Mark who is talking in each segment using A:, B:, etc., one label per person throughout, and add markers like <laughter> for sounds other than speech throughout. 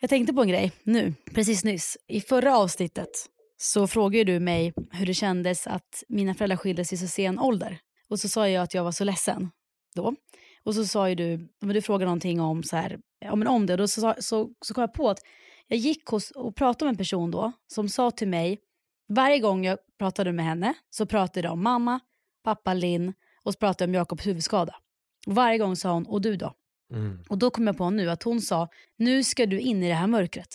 A: Jag tänkte på en grej nu, precis nyss. I förra avsnittet så frågade du mig hur det kändes att mina föräldrar skildes i så sen ålder. Och så sa jag att jag var så ledsen då. Och så sa ju du, men du frågade någonting om, så här, ja, men om det. Och då så, så, så kom jag på att jag gick hos, och pratade med en person då som sa till mig, varje gång jag pratade med henne så pratade jag om mamma, pappa Linn och så pratade jag om Jakobs huvudskada. Och varje gång sa hon, och du då?
B: Mm.
A: Och då kom jag på nu att hon sa, nu ska du in i det här mörkret.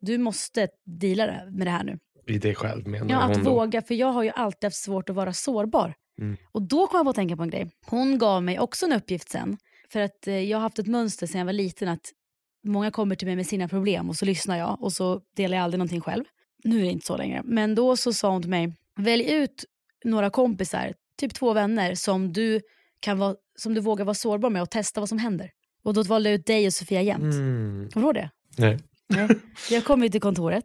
A: Du måste deala med det här nu.
B: I dig själv menar
A: Ja, att
B: hon då?
A: våga, för jag har ju alltid haft svårt att vara sårbar.
B: Mm.
A: Och då kom jag på att tänka på en grej. Hon gav mig också en uppgift sen. För att eh, jag har haft ett mönster sedan jag var liten att många kommer till mig med sina problem och så lyssnar jag och så delar jag aldrig någonting själv. Nu är det inte så längre. Men då så sa hon till mig, välj ut några kompisar, typ två vänner som du, kan vara, som du vågar vara sårbar med och testa vad som händer. Och då valde jag ut dig och Sofia Jämt.
B: Mm.
A: Kommer du ihåg det?
B: Nej.
A: Nej. Jag kom ju till kontoret.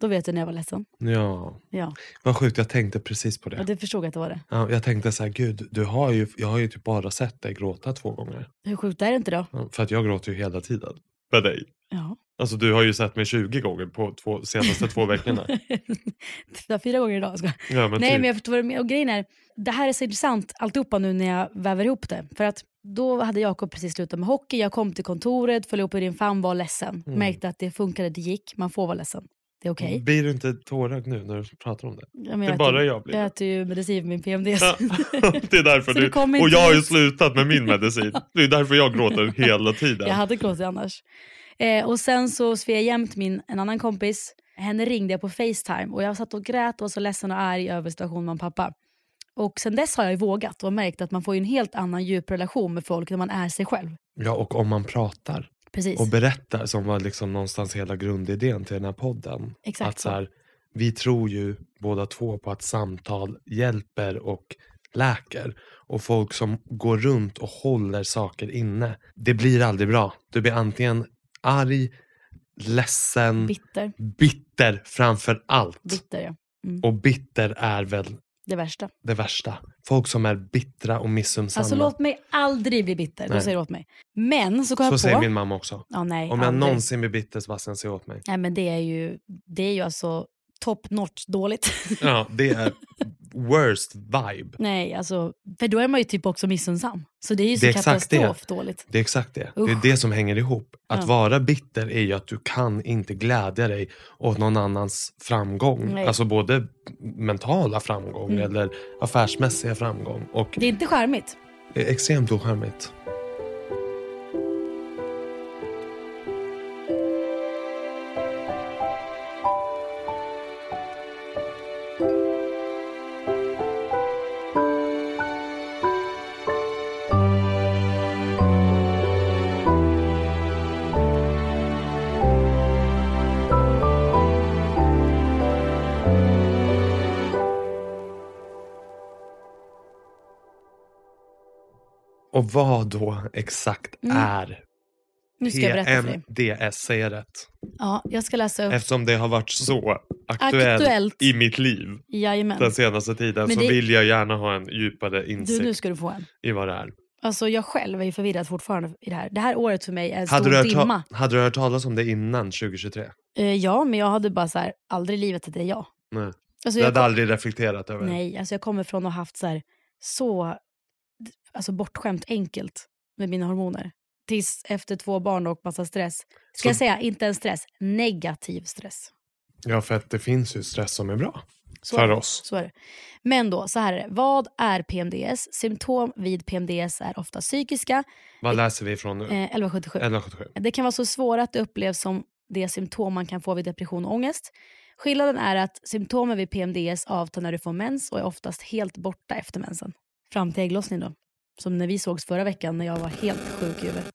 A: Då vet du när jag var ledsen.
B: Ja,
A: Ja,
B: vad sjukt. Jag tänkte precis på det.
A: och du förstod att det var det.
B: Ja, jag tänkte så här, gud, du har ju, jag har ju typ bara sett dig gråta två gånger.
A: Hur sjukt är det inte då?
B: Ja, För att jag gråter ju hela tiden. Med dig.
A: Ja.
B: Alltså du har ju sett mig 20 gånger på två, senaste två veckorna. <laughs>
A: Fyra gånger idag. Ska.
B: Ja, men
A: Nej
B: typ.
A: men jag förstår vad du menar. Och grejen är, det här är så intressant alltihopa nu när jag väver ihop det. För att då hade Jakob precis slutat med hockey, jag kom till kontoret, föll upp i din famn, var ledsen.
B: Mm.
A: Märkte att det funkade, det gick, man får vara ledsen. Det är okej.
B: Blir du inte tårögd nu när du pratar om det?
A: Ja,
B: det är bara jag blir
A: Jag äter ju medicin för min PMDS.
B: Ja, <laughs> det är därför du... Och jag har ju
A: ut.
B: slutat med min medicin. Det är därför jag gråter <laughs> hela tiden.
A: Jag hade gråtit annars. Eh, och sen så Svea Jämt, min, en annan kompis, henne ringde jag på Facetime och jag satt och grät och var så ledsen och arg över situationen med pappa. Och sen dess har jag vågat och märkt att man får en helt annan djup relation med folk när man är sig själv.
B: Ja, och om man pratar
A: Precis.
B: och berättar, som var liksom någonstans hela grundidén till den här podden.
A: Exakt
B: att så här, vi tror ju båda två på att samtal hjälper och läker. Och folk som går runt och håller saker inne, det blir aldrig bra. Du blir antingen arg, ledsen,
A: Bitter.
B: bitter framför allt.
A: Bitter ja.
B: Och bitter är väl
A: Det värsta.
B: det värsta. Folk som är bittra och missunnsamma.
A: Alltså låt mig aldrig bli bitter. Då
B: Nej.
A: säger du åt mig. Men så kom
B: så
A: jag
B: säger
A: på.
B: min mamma också.
A: Ja, nej,
B: Om jag
A: aldrig.
B: någonsin blir bitter så bara sen säg åt mig.
A: Nej men det är ju, det är ju alltså top notch dåligt.
B: Ja, det är <laughs> worst vibe.
A: nej alltså, för då är man ju typ också missunnsam. Så det är ju så
B: Det är exakt det.
A: katastrof dåligt.
B: Det är exakt det. Det
A: Usch.
B: är det som hänger ihop. Att
A: Ja.
B: vara bitter är ju att du kan inte glädja dig åt någon annans framgång.
A: Nej.
B: Alltså både mentala framgång
A: Mm.
B: eller affärsmässiga framgång. Och
A: Det är inte charmigt.
B: det är extremt ocharmigt. Och vad då exakt
A: Mm.
B: är
A: Nu ska jag berätta för dig.
B: PMDS? Säger jag rätt?
A: Ja, jag ska läsa upp.
B: Eftersom det har varit så aktuellt,
A: Aktuellt.
B: i mitt liv
A: Jajamän.
B: den senaste tiden
A: Men
B: så
A: det-
B: vill jag gärna ha en djupare
A: Du,
B: insikt
A: nu ska du få en.
B: i vad det är.
A: Alltså jag själv är ju förvirrad fortfarande i det här. Det här året för mig är en
B: Hade
A: stor
B: du, hört
A: dimma.
B: hade du hört talas om det innan 2023?
A: Eh, ja, men jag hade bara så här, aldrig i livet att det är jag.
B: Nej.
A: Alltså,
B: Du
A: jag
B: hade aldrig reflekterat över det?
A: Nej, alltså jag kommer från att ha haft så här, så alltså bortskämt enkelt. med mina hormoner. Tills efter två barn och massa stress. Ska
B: Så-
A: jag säga, inte en stress, negativ stress.
B: Ja, för att det finns ju stress som är bra
A: Så
B: för oss.
A: Så är det. Men då, så här är det. Vad är PMDS? Symptom vid PMDS är ofta psykiska.
B: Vad läser vi från nu?
A: Eh, 1177.
B: 1177.
A: Det kan vara så svåra att det upplevs som det symptom man kan få vid depression och ångest. Skillnaden är att symptomen vid PMDS avtar när du får mens och är oftast helt borta efter mensen. Fram till ägglossning då. Som när vi sågs förra veckan när jag var helt sjuk i huvudet.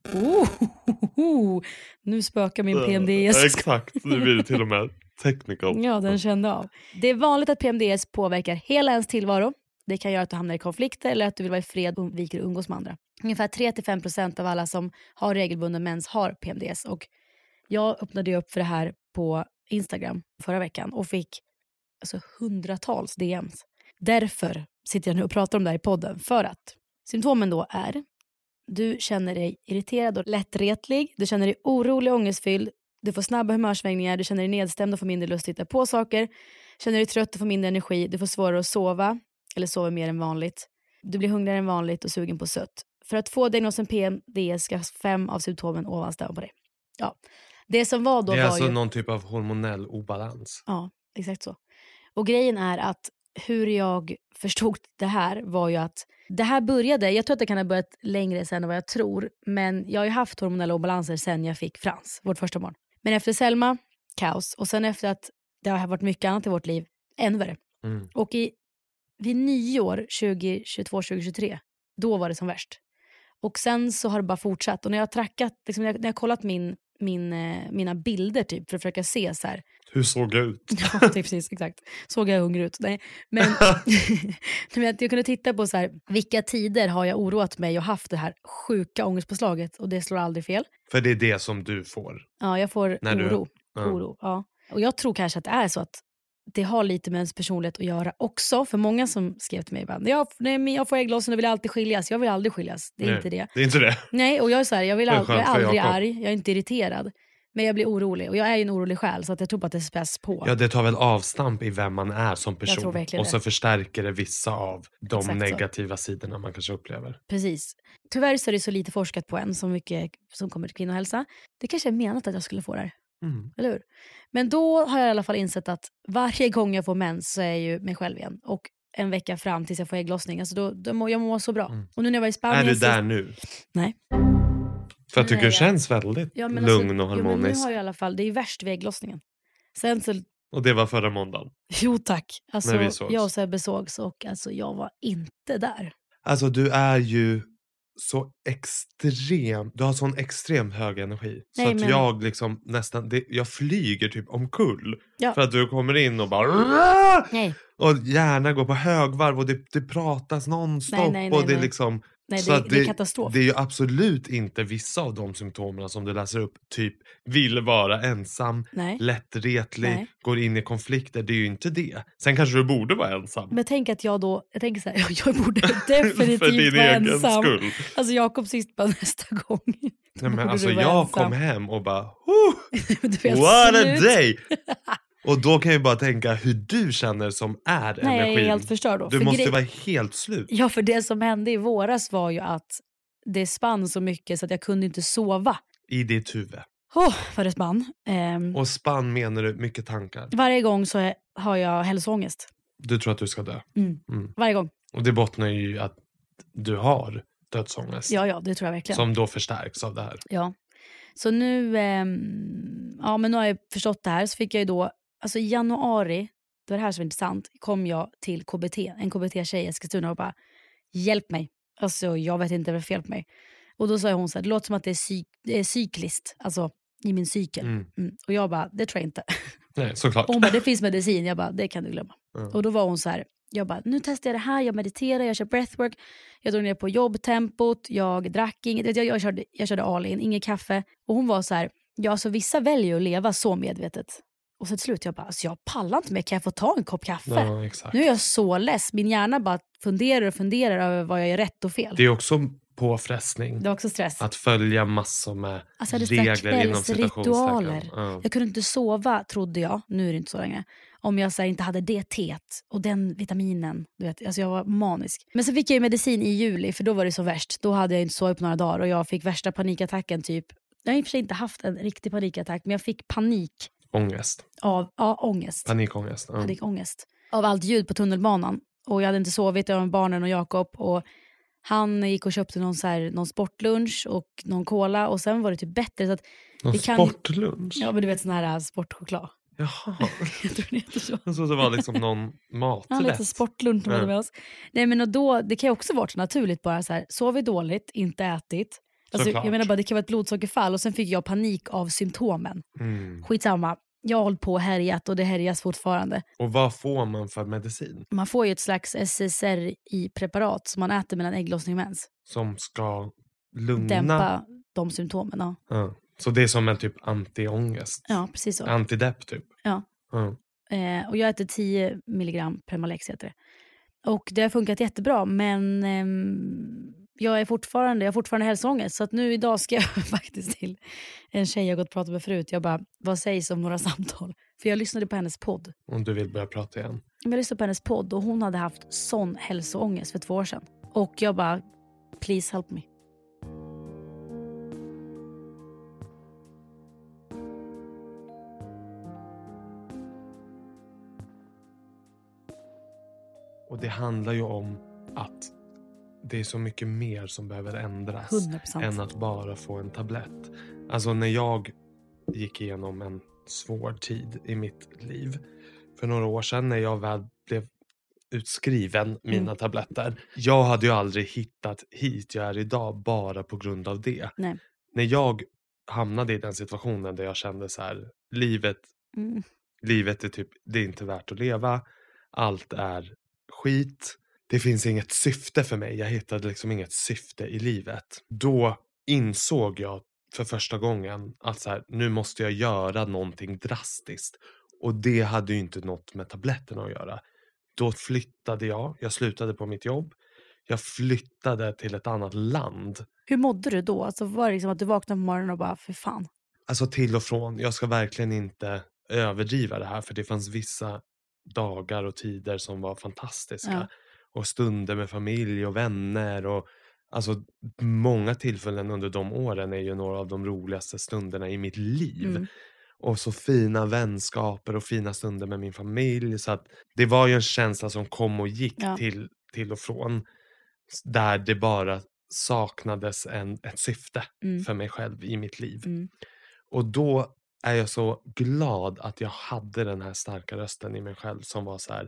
A: Oh, nu spökar min PMDS.
B: Exakt, nu blir det till och med technical.
A: Ja, den kände av. Det är vanligt att PMDS påverkar hela ens tillvaro. Det kan göra att du hamnar i konflikter eller att du vill vara i fred och undviker att umgås med andra. Ungefär 3-5% av alla som har regelbunden mens har PMDS. Och jag öppnade upp för det här på Instagram förra veckan och fick alltså, hundratals DMs. Därför sitter jag nu och pratar om det här i podden. För att symptomen då är du känner dig irriterad och lättretlig, du känner dig orolig och ångestfylld, du får snabba humörsvängningar, du känner dig nedstämd och får mindre lust att hitta på saker, känner dig trött och får mindre energi, du får svårare att sova eller sover mer än vanligt. Du blir hungrigare än vanligt och sugen på sött. För att få diagnosen PMDS ska fem av symptomen ovan stämma på dig. Ja. Det som var då
B: Det är
A: var
B: alltså
A: ju...
B: någon typ av hormonell obalans.
A: Ja, exakt så. Och grejen är att hur jag förstod det här var ju att det här började, jag tror att det kan ha börjat längre sen än vad jag tror, men jag har ju haft hormonella obalanser sen jag fick Frans, vårt första barn. Men efter Selma, kaos. Och sen efter att det har varit mycket annat i vårt liv, ännu värre.
B: Mm.
A: Och i, vid nyår 2022-2023, då var det som värst. Och sen så har det bara fortsatt. Och när jag har trackat, liksom, när jag, när jag har kollat min, min, eh, mina bilder typ, för att försöka se så här,
B: Hur såg jag ut? <laughs>
A: Ja, är precis. Exakt. Såg jag hungrig ut? Nej. Men, <laughs> <laughs> men att jag kunde titta på så här, vilka tider har jag oroat mig och haft det här sjuka ångestpåslaget och det slår aldrig fel.
B: För det är det som du får.
A: Ja, jag får
B: När du-
A: oro.
B: Ja.
A: oro ja. Och jag tror kanske att det är så att det har lite med ens personlighet att göra också. För många som skrev till mig ibland, jag, nej, men jag får ägglossning och vill alltid skiljas. Jag vill aldrig skiljas. Det är
B: Nej.
A: inte det.
B: Det är inte det.
A: Nej, och jag är så här, jag, vill all, jag är aldrig
B: Jakob.
A: arg, jag är inte irriterad. Men jag blir orolig och jag är ju en orolig själ så att jag tror på att det späs på.
B: Ja, det tar väl avstamp i vem man är som person. Och så
A: det.
B: förstärker det vissa av de
A: Exakt så.
B: negativa sidorna man kanske upplever.
A: Precis. Tyvärr så är det så lite forskat på än, så mycket som kommer till kvinnohälsa. Det kanske är menat att jag skulle få det här,
B: Mm.
A: eller hur? Men då har jag i alla fall insett att varje gång jag får mens så är jag ju mig själv igen. Och en vecka fram tills jag får ägglossning. Alltså då, då mår, jag mår så bra.
B: Mm.
A: Och nu när jag var i
B: Är
A: Spanien...
B: du
A: sist-
B: där nu?
A: Nej.
B: För jag tycker
A: Nej,
B: det känns väldigt
A: Ja, men alltså,
B: lugn och
A: Jo, men nu har jag i alla fall, det är värst vid ägglossningen. Sen så,
B: Och det var förra måndagen.
A: jo tack.
B: När
A: Alltså,
B: vi sågs.
A: jag och Sebbe sågs och alltså, jag var inte där.
B: Alltså du är ju så extrem, du har sån extremt hög energi. Så
A: Nej,
B: att
A: men-
B: jag liksom nästan, det, jag flyger typ omkull.
A: Ja.
B: För att du kommer in och bara
A: Nej,
B: och gärna går på högvarv och det, det pratas nonstop.
A: Nej, nej,
B: och det är liksom,
A: nej
B: så
A: det,
B: att
A: det är katastrof.
B: Det är ju absolut inte vissa av de symptomen som du läser upp. Typ vill vara ensam,
A: Nej.
B: lättretlig,
A: Nej.
B: går in i konflikter. Det är ju inte det. Sen kanske du borde vara ensam.
A: Men tänk att jag då, jag tänker så här, <laughs> jag borde <laughs>
B: för
A: definitivt vara ensam.
B: skull.
A: Alltså Jakob sist bara <laughs> nästa gång.
B: Nej, men alltså, jag
A: ensam.
B: kom hem och bara oh, What a day! Och då kan jag ju bara tänka hur du känner som är
A: Nej, jag är
B: energin.
A: helt förstörd då.
B: du
A: För
B: måste vara helt slut.
A: Ja, för det som hände i våras var ju att det spann så mycket så att jag kunde inte sova.
B: I ditt huvud.
A: Åh, vad det spann. Ehm,
B: Och spann menar du mycket tankar.
A: varje gång så är- har jag hälsoångest.
B: Du tror att du ska dö.
A: Mm.
B: Mm.
A: Varje gång.
B: Och det bottnar ju att du har dödsångest.
A: Ja, ja, det tror jag verkligen.
B: Som då förstärks av det här.
A: Ja. Så nu, ehm, ja, men nu har jag förstått det här. Så fick jag ju då, alltså i januari, det var det här som var intressant, kom jag till KBT, en KBT-tjej i Eskilstuna och bara hjälp mig. Alltså jag vet inte vad det är fel på mig. Och då sa hon så här, det låter som att det är, cyk, det är cykliskt, alltså i min cykel.
B: Mm.
A: Mm. Och jag bara, det tror jag inte.
B: Nej, såklart.
A: Och hon bara, det finns medicin. Jag bara, det kan du glömma.
B: Ja.
A: Och då var hon så här, jag bara, nu testar jag det här, jag mediterar, jag kör breathwork, jag drog ner på jobbtempot, jag drack inget, jag, jag, körde, jag körde all in, inget kaffe. Och hon var så här, ja alltså vissa väljer att leva så medvetet. Och så till slut, jag bara, alltså, jag pallar inte mer, kan jag få ta en kopp kaffe?
B: Ja.
A: Nu är jag så less, min hjärna bara funderar och funderar över vad jag gör rätt och fel.
B: Det är också påfrestning.
A: Det var också stress.
B: Att följa massor med
A: Alltså
B: regler inom
A: kvällsritualer.
B: citationstecken. Ja.
A: Jag kunde inte sova, trodde jag, nu är det inte så länge, om jag så här, inte hade det teet och den vitaminen. Du vet, alltså jag var manisk. Men så fick jag medicin i juli, för då var det så värst. Då hade jag inte sovit på några dagar och jag fick värsta panikattacken typ. Jag har i och för sig inte haft en riktig panikattack, men jag fick panik
B: Ångest.
A: av ja, ångest.
B: Panikångest. Ja.
A: panikångest. Av allt ljud på tunnelbanan. Och jag hade inte sovit, jag var med barnen och Jakob. Och han gick och köpte någon, så här, någon sportlunch och någon cola och sen var det typ bättre. Så att,
B: Någon
A: kan-
B: sportlunch?
A: ja men du vet sån här äh, sportchoklad.
B: Jaha. <laughs>
A: Jag tror det heter så.
B: Jag trodde det var liksom någon <laughs>
A: Ja, lite
B: maträtt.
A: sportlunch de hade med oss. Nej men och då, det kan ju också vara så naturligt bara så här, sovit dåligt, inte ätit. Alltså, jag menar bara det kan vara ett blodsockerfall och sen fick jag panik av symptomen.
B: Mm.
A: Skitsamma, jag har hållit på och härjat och det härjas fortfarande.
B: Och vad får man för medicin
A: Man får ju ett slags SSRI-preparat som man äter mellan ägglossning och mens.
B: som ska lugna?
A: Dämpa de symptomen. Ja,
B: Ja. Så det är som en typ antiångest?
A: ja precis så.
B: Antidepp typ?
A: Ja.
B: Ja.
A: Eh, och jag äter 10 milligram Premalex heter det. Och det har funkat jättebra men ehm, jag, är fortfarande, jag har fortfarande hälsoångest. Så att nu idag ska jag <laughs> faktiskt till en tjej jag gått och pratat med förut. Jag bara, vad sägs om några <laughs> samtal? För jag lyssnade på hennes podd.
B: Om du vill börja prata igen.
A: Jag lyssnade på hennes podd och hon hade haft sån hälsoångest för två år sedan. Och jag bara, please help me.
B: Och det handlar ju om att det är så mycket mer som behöver ändras
A: 100%.
B: än att bara få en tablett. Alltså när jag gick igenom en svår tid i mitt liv för några år sedan när jag väl blev utskriven mina
A: Mm.
B: tabletter. Jag hade ju aldrig hittat hit jag är idag bara på grund av det.
A: Nej.
B: När jag hamnade i den situationen där jag kände så här, livet
A: Mm.
B: livet är typ, det är inte värt att leva. Allt är skit. Det finns inget syfte för mig. Jag hittade liksom inget syfte i livet. Då insåg jag för första gången att så här, nu måste jag göra någonting drastiskt. Och det hade ju inte något med tabletterna att göra. Då flyttade jag, jag slutade på mitt jobb. Jag flyttade till ett annat land.
A: Hur mådde du då? Alltså var det liksom att du vaknade på morgonen och bara, för fan.
B: Alltså till och från. Jag ska verkligen inte överdriva det här för det fanns vissa dagar och tider som var fantastiska.
A: Ja.
B: Och stunder med familj och vänner. och Alltså många tillfällen under de åren är ju några av de roligaste stunderna i mitt liv.
A: Mm.
B: Och så fina vänskaper och fina stunder med min familj. Så att det var ju en känsla som kom och gick
A: Ja.
B: till, till och från. Där det bara saknades en, ett syfte
A: Mm.
B: för mig själv i mitt liv.
A: Mm.
B: Och då är jag så glad att jag hade den här starka rösten i mig själv som var så här.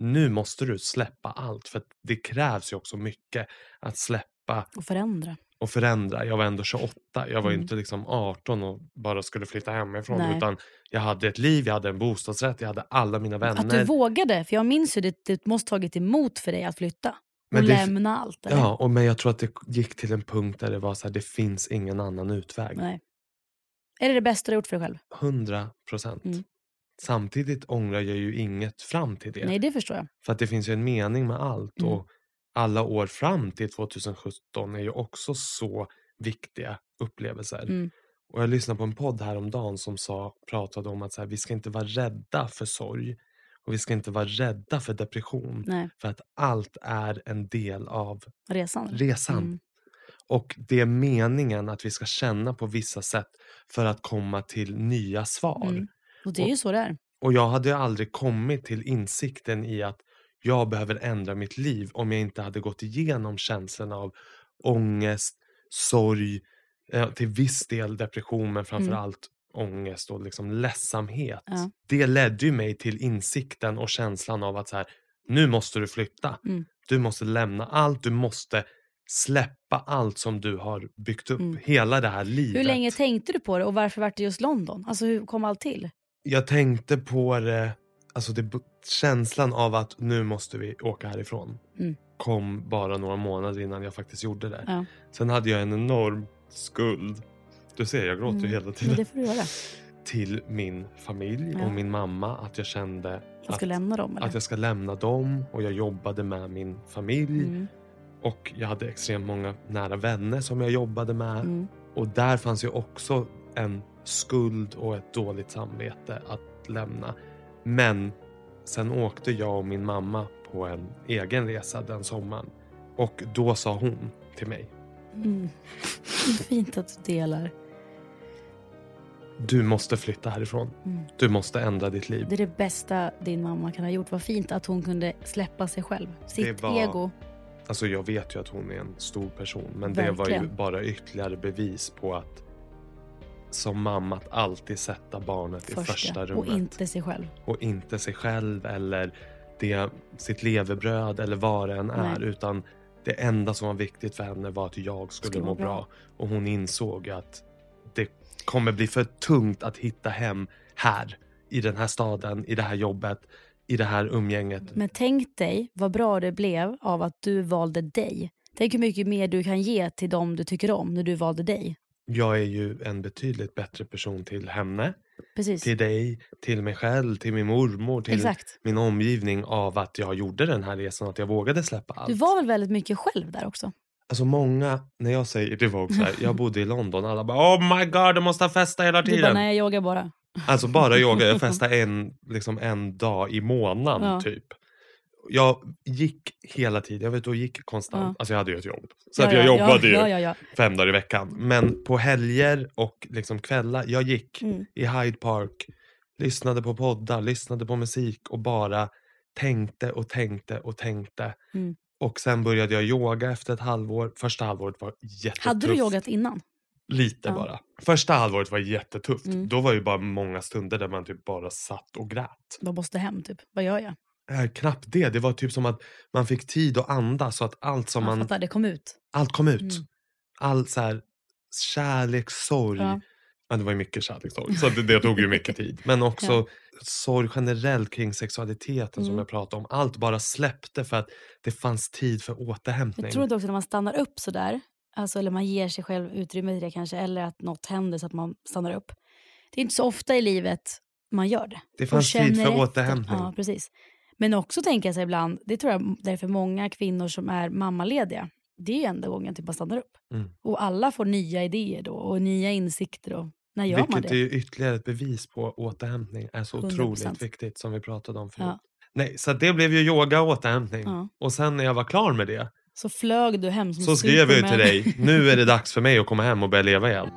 B: Nu måste du släppa allt för att det krävs ju också mycket att släppa
A: Och förändra.
B: och förändra. Jag var ändå 28. Jag var
A: Mm.
B: inte liksom 18 och bara skulle flytta hemifrån
A: Nej.
B: utan jag hade ett liv, jag hade en bostadsrätt, jag hade alla mina vänner.
A: Att du vågade, för jag minns ju det, det måste tagit emot för dig att flytta.
B: Men
A: och
B: det-
A: lämna allt. Eller?
B: Ja, och men jag tror att det gick till en punkt där det var så här, det finns ingen annan utväg.
A: Nej. Är det det bästa du har gjort för dig själv?
B: 100 procent.
A: Mm.
B: Samtidigt ångrar jag ju inget fram till det.
A: Nej, det förstår jag.
B: För att det finns ju en mening med allt.
A: Mm.
B: Och alla år fram till 2017 är ju också så viktiga upplevelser.
A: Mm.
B: Och jag lyssnade på en podd häromdagen som sa, pratade om att så här, vi ska inte vara rädda för sorg. Och vi ska inte vara rädda för depression.
A: Nej,
B: För att allt är en del av
A: resan.
B: resan.
A: Mm.
B: Och det är meningen att vi ska känna på vissa sätt för att komma till nya svar.
A: Mm. Och det är ju så det är.
B: Och jag hade aldrig kommit till insikten i att jag behöver ändra mitt liv om jag inte hade gått igenom känslan av ångest, sorg, eh, till viss del depression men framför
A: Mm.
B: allt ångest och liksom ledsamhet.
A: Ja.
B: Det ledde ju mig till insikten och känslan av att så här, nu måste du flytta.
A: Mm.
B: Du måste lämna allt, du måste släppa allt som du har byggt upp,
A: Mm.
B: hela det här livet.
A: Hur länge tänkte du på det och varför var det just London? Alltså hur kom allt till?
B: Jag tänkte på det, alltså det, känslan av att nu måste vi åka härifrån.
A: Mm.
B: Kom bara några månader innan jag faktiskt gjorde det.
A: Ja.
B: Sen hade jag en enorm skuld. Du ser, jag gråter
A: Mm.
B: hela
A: Men
B: tiden.
A: det får du göra. <laughs>
B: Till min familj
A: Ja.
B: och min mamma. Att jag kände
A: Jag
B: att,
A: lämna dem eller?
B: att jag ska lämna dem. Och jag jobbade med min familj.
A: Mm.
B: Och jag hade extremt många nära vänner som jag jobbade med.
A: Mm.
B: Och där fanns ju också en skuld och ett dåligt samvete att lämna. Men sen åkte jag och min mamma på en egen resa den sommaren. Och då sa hon till mig.
A: Mm. Det <laughs> är fint att du delar.
B: Du måste flytta härifrån.
A: Mm.
B: Du måste ändra ditt liv.
A: Det är det bästa din mamma kan ha gjort. Vad fint att hon kunde släppa sig själv. Sitt
B: var-
A: ego.
B: Alltså jag vet ju att hon är en stor person. Men det var ju
A: Verkligen.
B: bara ytterligare bevis på att som mamma att alltid sätta barnet i
A: Första.
B: första
A: och
B: rummet.
A: inte sig själv.
B: och inte sig själv eller det, sitt levebröd eller vad det än är.
A: Nej.
B: Utan det enda som var viktigt för henne var att jag skulle,
A: Skulle
B: må
A: må
B: bra.
A: bra.
B: Och hon insåg att det kommer bli för tungt att hitta hem här. I den här staden, i det här jobbet, i det här umgänget.
A: Men tänk dig vad bra det blev av att du valde dig. Tänk hur mycket mer du kan ge till dem du tycker om när du valde dig.
B: Jag är ju en betydligt bättre person till henne,
A: Precis.
B: till dig, till mig själv, till min mormor, till
A: Exakt.
B: min omgivning av att jag gjorde den här resan, att jag vågade släppa allt.
A: Du var väl väldigt mycket själv där också?
B: Alltså många, när jag säger det var också här, jag <laughs> bodde i London, alla bara oh my god du måste festa hela
A: Du bara,
B: tiden.
A: nej jag yogar bara.
B: Alltså bara yoga, jag <laughs> festade en, liksom en dag i månaden
A: Ja.
B: typ. Jag gick hela tiden, jag vet och gick konstant.
A: Ja.
B: Alltså jag hade ju ett jobb. Så
A: Ja,
B: att jag
A: ja,
B: jobbade ju fem dagar i veckan. Men på helger och liksom kvällar, jag gick
A: Mm.
B: i Hyde Park, lyssnade på poddar, lyssnade på musik och bara tänkte och tänkte och tänkte.
A: Mm.
B: Och sen började jag yoga efter ett halvår. Första halvåret var jättetufft.
A: Hade du yogat innan?
B: Lite
A: Ja.
B: bara. Första halvåret var jättetufft.
A: Mm.
B: Då var ju bara många stunder där man typ bara satt och grät.
A: Jag måste hem typ. Vad gör jag?
B: Äh, knappt det. Det var typ som att man fick tid att andas så att allt som man...
A: fattar, det kom ut.
B: Allt kom ut.
A: Mm.
B: All så här kärlek, sorg.
A: Ja.
B: Ja, det var ju mycket kärlek, sorg. Så det, det tog ju mycket tid. Men <laughs> också sorg generellt kring sexualiteten som
A: Mm.
B: jag pratade om. Allt bara släppte för att det fanns tid för återhämtning.
A: Jag tror också när man stannar upp sådär, alltså, eller man ger sig själv utrymme i det kanske, eller att något händer så att man stannar upp. Det är inte så ofta i livet man gör det.
B: det fanns tid för
A: efter.
B: återhämtning.
A: Ja, precis. Men också tänka sig ibland, det tror jag därför många kvinnor som är mammalediga, det är ju enda gången typ man stannar upp.
B: Mm.
A: Och alla får nya idéer då och nya insikter. Och när gör man
B: Vilket
A: det?
B: är ju ytterligare ett bevis på återhämtning är så
A: 100%.
B: otroligt viktigt som vi pratade om förut.
A: Ja.
B: Nej, så det blev ju yoga och återhämtning.
A: Ja.
B: Och sen när jag var klar med det
A: Så flög du hem som
B: så skrev jag ju till dig, nu är det <laughs> dags för mig att komma hem och börja leva igen.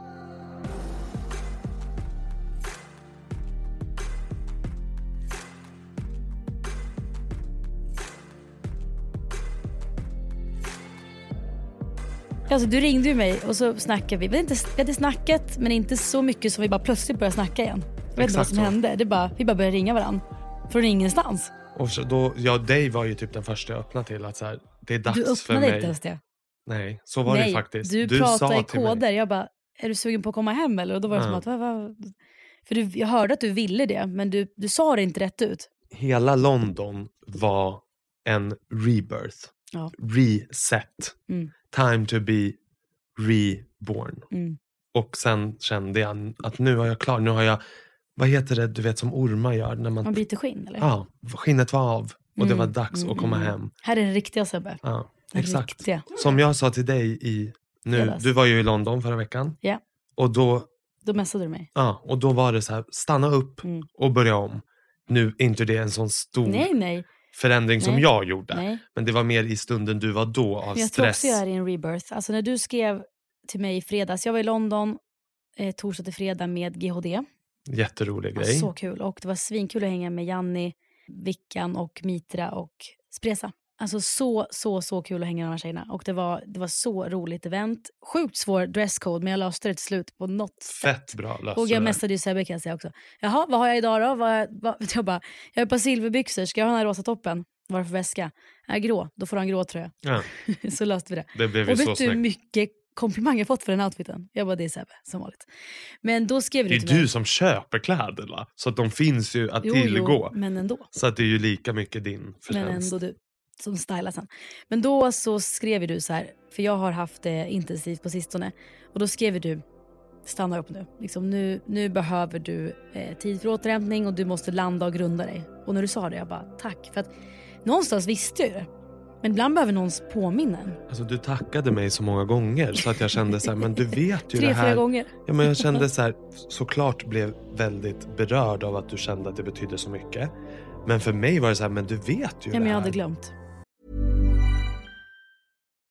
A: Alltså, du ringde ju mig och så snackade vi. Vi hade, inte, vi hade snackat men inte så mycket som vi bara plötsligt började snacka igen. Jag vet inte vad som
B: så.
A: hände. Det bara, vi bara började ringa varandra. Från ingenstans.
B: Och så då, ja, dig var ju typ den första jag öppnade till att så här, det är dags
A: Du
B: för
A: öppnade
B: mig.
A: inte ens det.
B: Nej, så var
A: Nej,
B: det ju faktiskt.
A: du,
B: sa
A: pratade i koder. Jag bara, är du sugen på att komma hem eller? Och då var det
B: Ja.
A: som att, va, va? För du, jag hörde att du ville det men du, du sa det inte rätt ut.
B: Hela London var en rebirth.
A: Ja.
B: Reset.
A: Mm.
B: Time to be reborn.
A: Mm.
B: Och sen kände jag att nu är jag klar. Nu har jag, vad heter det du vet som ormar gör? När man,
A: Man byter skinn eller?
B: ja, skinnet var av och det
A: Mm,
B: var dags
A: mm,
B: att komma
A: mm.
B: hem.
A: Här är den riktiga Sebbe.
B: Ja,
A: Den
B: exakt.
A: riktiga.
B: Som jag sa till dig i nu,
A: Fredags.
B: du var ju i London förra veckan.
A: Ja.
B: Och då,
A: Då messade du mig.
B: ja, och då var det så här, stanna upp
A: Mm.
B: och börja om. Nu är inte det en sån stor
A: Nej, nej.
B: Förändring som
A: Nej.
B: jag gjorde.
A: nej.
B: Men det var mer i stunden du var då av
A: Men jag tror
B: stress.
A: också jag är i en rebirth. Alltså när du skrev till mig i fredags. Jag var i London eh, torsdag till fredag med GHD.
B: Jätterolig grej.
A: så kul. Och det var svinkul att hänga med Janni, Vickan och Mitra och Spresa. Alltså så, så, så kul att hänga med de här tjejerna. Och det var, det var så roligt event. Sjukt svår dresscode men jag löste det till slut på något sätt.
B: Fett bra löste
A: Och
B: du
A: jag
B: det.
A: messade ju Sebbe kan jag säga också. Jaha, vad har jag idag då? Vad, vad, <laughs> jag bara, jag har ett par silverbyxor. Ska jag ha den här rosa toppen? Vad är det för väska? Är grå? Då får du en grå tröja.
B: Ja, <laughs>
A: så löste vi det.
B: det blev ju
A: Och
B: så
A: vet du hur
B: snyggt.
A: mycket komplimanger jag fått för den outfiten? Jag bara, det är Sebbe, som vanligt. Men då skrev
B: Det
A: du
B: är
A: till mig.
B: du som köper kläderna. Så att de finns ju att
A: Jo,
B: tillgå.
A: Jo, men ändå.
B: Så att det är ju lika mycket din
A: Men
B: förtjänst.
A: ändå du som stylar sen. Men då så skrev du så här, för jag har haft det intensivt på sistone. Och då skrev du, stanna upp nu. Liksom, nu, nu behöver du eh, tid för återhämtning och du måste landa och grunda dig. Och när du sa det, jag bara tack. För att någonstans visste jag det. Men ibland behöver någon påminna en.
B: Alltså du tackade mig så många gånger så att jag kände så här, men du vet ju <laughs>
A: Tre,
B: det här.
A: fyra gånger.
B: Ja, men jag kände så här, såklart blev väldigt berörd av att du kände att det betydde så mycket. Men för mig var det så här, men du vet ju
A: Ja,
B: det
A: men jag
B: här.
A: hade glömt.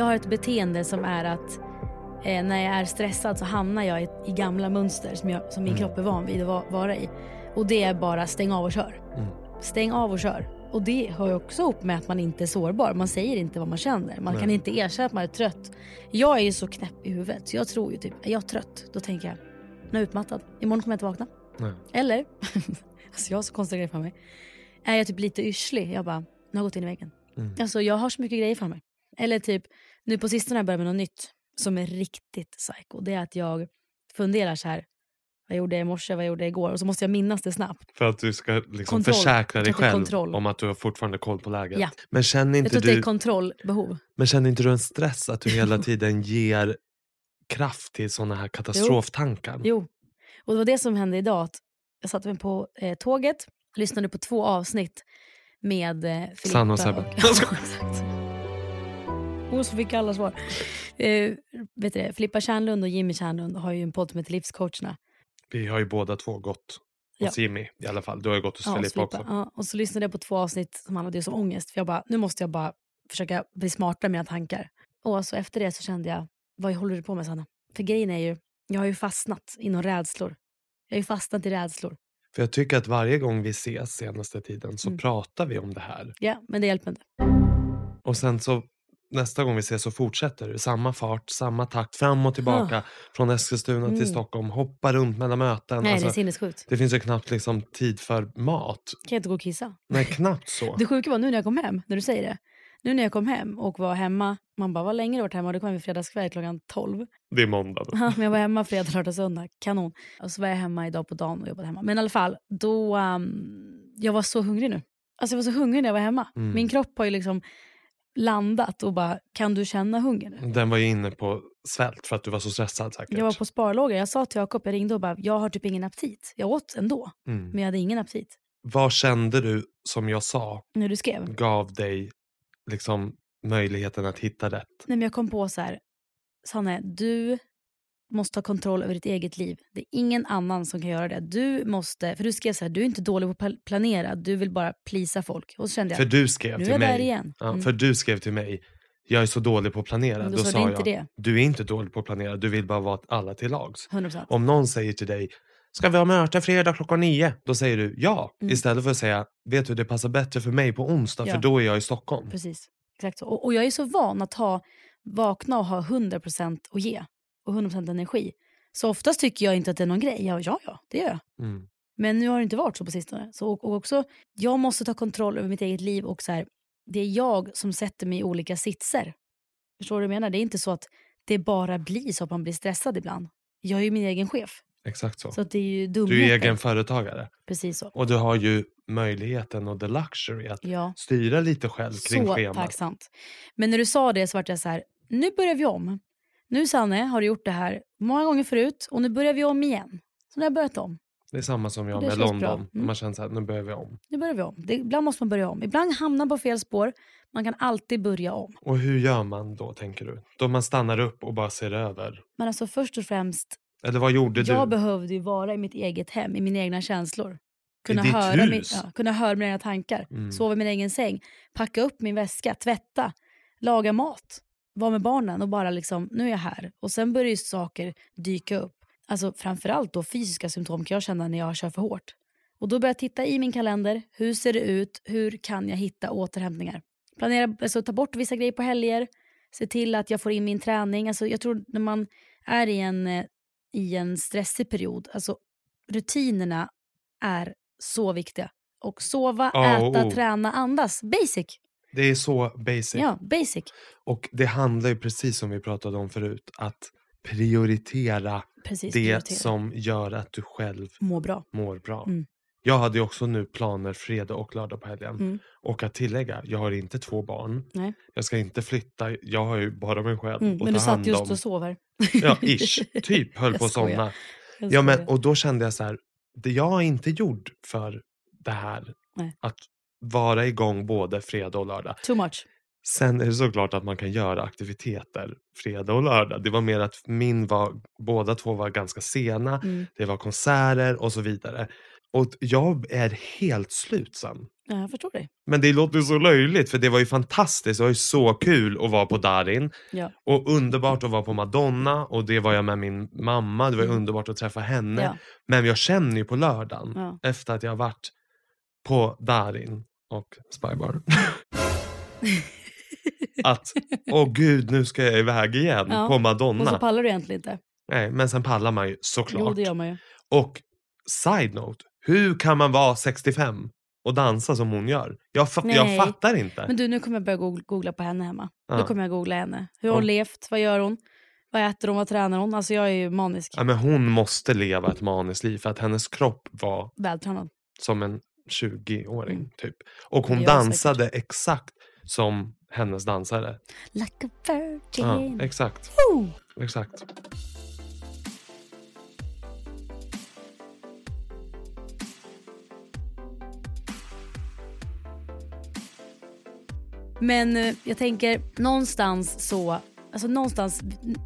A: Jag har ett beteende som är att eh, när jag är stressad så hamnar jag i, i gamla mönster som, jag, som min kropp är van vid att va, vara i. Och det är bara stäng av och kör. Stäng av och kör. Och det hör ju också ihop med att man inte är sårbar. Man säger inte vad man känner. Man kan inte erkänna att man är trött. Jag är ju så knäpp i huvudet så jag tror ju typ, är jag trött? Då tänker jag, nu är jag utmattad. Imorgon kommer jag inte vakna.
B: Nej.
A: Eller, <laughs> alltså jag har så konstiga grejer för mig. Är jag typ lite yrslig, jag bara, nu har jag gått in i väggen. Alltså jag har så mycket grejer för mig. Eller typ, nu på sistone har jag börjat med något nytt som är riktigt psycho. Det är att jag funderar så här. Vad gjorde jag i morse, vad gjorde jag igår? Och så måste jag minnas det snabbt.
B: För att du ska liksom
A: Kontroll.
B: försäkra dig själv
A: kontroll.
B: om att du har fortfarande koll på läget.
A: Ja.
B: Men, känner
A: Jag
B: inte
A: tror att det är
B: du,
A: kontrollbehov.
B: men känner inte du en stress att du hela <laughs> tiden ger kraft till sådana här katastroftankar?
A: Jo. Och det var det som hände idag. Att jag satte mig på eh, tåget, lyssnade på två avsnitt med eh, Filippa.
B: Sanna och Sebbe. <laughs>
A: Exakt. Hon som fick alla svar. Eh, vet du det, Filippa Kärnlund och Jimmy Kärnlund har ju en podd som heter Livscoacherna.
B: Vi har ju båda två gått hos Jimmy i alla fall. Du har ju gått hos
A: Ja,
B: Filippa
A: Filippa.
B: också.
A: Ja, och så lyssnade jag på två avsnitt som handlade just om ångest. För jag bara, nu måste jag bara försöka bli smartare med mina tankar. Och så efter det så kände jag, vad håller du på med Sanna? För grejen är ju, jag har ju fastnat inom rädslor. Jag har ju fastnat i rädslor.
B: För jag tycker att varje gång vi ses senaste tiden så
A: Mm.
B: pratar vi om det här.
A: Ja, men det hjälper inte.
B: Och sen så nästa gång vi ses så fortsätter du. Samma fart, samma takt, fram och tillbaka. Från Eskilstuna
A: Mm.
B: till Stockholm, hoppa runt mellan möten.
A: Nej,
B: Alltså,
A: det är sinnessjukt.
B: det finns ju knappt liksom tid för mat.
A: Kan jag inte gå och kissa?
B: Nej, knappt så. <laughs>
A: Det sjuka var nu när jag kom hem, när du säger det. Nu när jag kom hem och var hemma, man bara, vad länge du varit hemma? Du kom hem vid fredagskväll klockan 12.
B: Det är måndag då.
A: Ja, men jag var hemma fredag, lördag, söndag. Kanon. Och så var jag hemma idag på dagen och jobbade hemma. Men i alla fall, då... Um, jag var så hungrig nu. Alltså jag var så hungrig när jag var hemma.
B: Mm.
A: Min kropp har ju liksom landat och bara, kan du känna hunger nu?
B: Den var ju inne på svält för att du var så stressad säkert.
A: Jag var på sparlåga. Jag sa till Jakob, jag ringde och bara, jag har typ ingen aptit. Jag åt ändå,
B: mm.
A: men jag hade ingen aptit.
B: Vad kände du, som jag sa,
A: När du skrev.
B: gav dig liksom möjligheten att hitta rätt?
A: Nej, men jag kom på så här, Sanne, du måste ha kontroll över ditt eget liv. Det är ingen annan som kan göra det. Du måste, för du skrev så här, du är inte dålig på att pl- planera, du vill bara plisa folk. Och så kände jag,
B: För du skrev
A: nu är
B: till
A: jag
B: mig.
A: där igen.
B: Ja,
A: Mm.
B: För du skrev till mig, jag är så dålig på att planera.
A: Men
B: Då,
A: då sa
B: sa
A: du
B: jag,
A: inte det.
B: du är inte dålig på att planera, du vill bara vara alla till lags.
A: 100%.
B: Om någon säger till dig, ska vi ha möte fredag klockan nio? Då säger du ja.
A: Mm.
B: Istället för att säga, vet du det passar bättre för mig på onsdag
A: Ja.
B: för då är jag i Stockholm.
A: Precis. Exakt så. Och, och jag är så van att ha, vakna och ha 100% att ge. Och 100% energi. Så oftast tycker jag inte att det är någon grej. Ja, ja, ja det gör jag.
B: Mm.
A: Men nu har det inte varit så på sistone. Så, och, och också, jag måste ta kontroll över mitt eget liv och så här, det är jag som sätter mig i olika sitser. Förstår du vad jag menar? Det är inte så att det bara blir så att man blir stressad ibland. Jag är ju min egen chef.
B: Exakt så.
A: Så det är ju
B: Du är egen företagare.
A: Precis så.
B: Och du har ju möjligheten och the luxury att
A: Ja.
B: styra lite själv kring
A: Så
B: schemat.
A: tacksamt. Men när du sa det så vart jag så här, nu börjar vi om. Nu Sanne har du gjort det här många gånger förut och nu börjar vi om igen. Så nu har jag börjat om.
B: Det är samma som jag med London.
A: Mm.
B: Man känner så här, nu börjar vi om.
A: Nu börjar vi om. Det, ibland måste man börja om. Ibland hamnar man på fel spår. Man kan alltid börja om.
B: Och hur gör man då tänker du? Då man stannar upp och bara ser över?
A: Men alltså först och främst,
B: Eller vad gjorde
A: jag
B: du?
A: behövde ju vara i mitt eget hem, i mina egna känslor. Kunna,
B: ditt
A: höra, min,
B: hus?
A: ja, kunna höra mina egna tankar.
B: Mm.
A: Sova i min egen säng. Packa upp min väska, tvätta, laga mat. Vara med barnen och bara liksom, nu är jag här. Och sen börjar ju saker dyka upp. Alltså framförallt då fysiska symptom kan jag känna när jag kör för hårt. Och då börjar jag titta i min kalender. Hur ser det ut? Hur kan jag hitta återhämtningar? Planera, alltså ta bort vissa grejer på helger. Se till att jag får in min träning. Alltså jag tror när man är i en, eh, i en stressig period, alltså rutinerna är så viktiga. Och sova,
B: A och
A: äta, träna, andas. Basic.
B: Det är så basic.
A: Ja, basic.
B: Och det handlar ju precis som vi pratade om förut. Att prioritera
A: Precis,
B: det
A: prioritera.
B: som gör att du själv
A: Må bra.
B: mår bra.
A: Mm.
B: Jag hade ju också nu planer fredag och lördag på helgen.
A: Mm.
B: Och att tillägga, jag har inte två barn.
A: Nej.
B: Jag ska inte flytta, jag har ju bara mig själv
A: Mm,
B: att
A: men
B: ta
A: du satt just
B: om.
A: och sov här.
B: Ja, <laughs> ish. Typ höll
A: Jag
B: på att somna. Ja, men, och då kände jag så här, det jag är inte gjord för det här.
A: Nej.
B: Att vara igång både fredag och lördag.
A: Too much.
B: Sen är det såklart att man kan göra aktiviteter fredag och lördag. Det var mer att min var, båda två var ganska sena.
A: Mm.
B: Det var konserter och så vidare. Och jag är helt slut sen.
A: Ja, jag förstår dig.
B: Men det låter så löjligt för det var ju fantastiskt. Det var ju så kul att vara på Darin.
A: Ja.
B: Och underbart att vara på Madonna. Och det var jag med min mamma. Det var
A: Mm.
B: underbart att träffa henne.
A: Ja.
B: Men jag känner ju på lördagen.
A: Ja.
B: Efter att jag har varit på Darin och Spybar. <laughs> att, åh gud nu ska jag iväg igen
A: Ja.
B: på
A: Och
B: Madonna.
A: så pallar du egentligen inte.
B: Nej, men sen pallar man ju såklart.
A: Jo, det gör man ju.
B: Och side note, hur kan man vara 65 och dansa som hon gör? Jag, fa- jag
A: Nej.
B: fattar inte.
A: Men du, nu kommer jag börja googla, på henne hemma.
B: Ja.
A: Nu kommer jag googla henne. Hur har hon
B: Ja.
A: levt? Vad gör hon? Vad äter hon? Vad tränar hon? Alltså jag är ju manisk.
B: Ja, men hon måste leva ett maniskt liv för att hennes kropp var
A: Vältränad.
B: som en 20-åring.
A: Mm.
B: typ. Och hon
A: Ja,
B: dansade exakt som hennes dansare.
A: Like a
B: Ja,
A: virgin.
B: exakt.
A: Woo!
B: exakt.
A: Men eh, jag tänker någonstans så, alltså någonstans,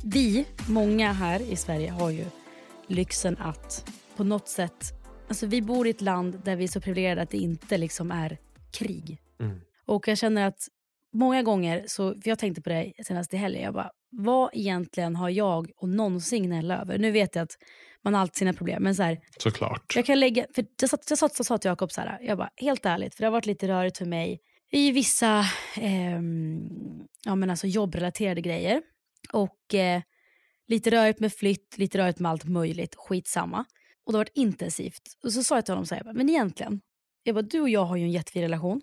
A: vi, många här i Sverige har ju lyxen att på något sätt, alltså vi bor i ett land där vi är så privilegierade att det inte liksom är krig.
B: Mm.
A: Och jag känner att många gånger, så, jag tänkte på det senast i helgen, jag bara, vad egentligen har jag och någonsin gnälla över? Nu vet jag att man har alltid sina problem, men så här,
B: Såklart.
A: jag kan lägga, för jag satt, jag satt, jag sa till Jakob så här, jag bara, helt ärligt, för det har varit lite rörigt för mig i vissa ehm, ja, men alltså jobbrelaterade grejer. Och eh, lite rörigt med flytt, lite rörigt med allt möjligt, skitsamma. Och det har varit intensivt. Och så sa jag till honom så här, men egentligen, jag bara, du och jag har ju en jättefin relation.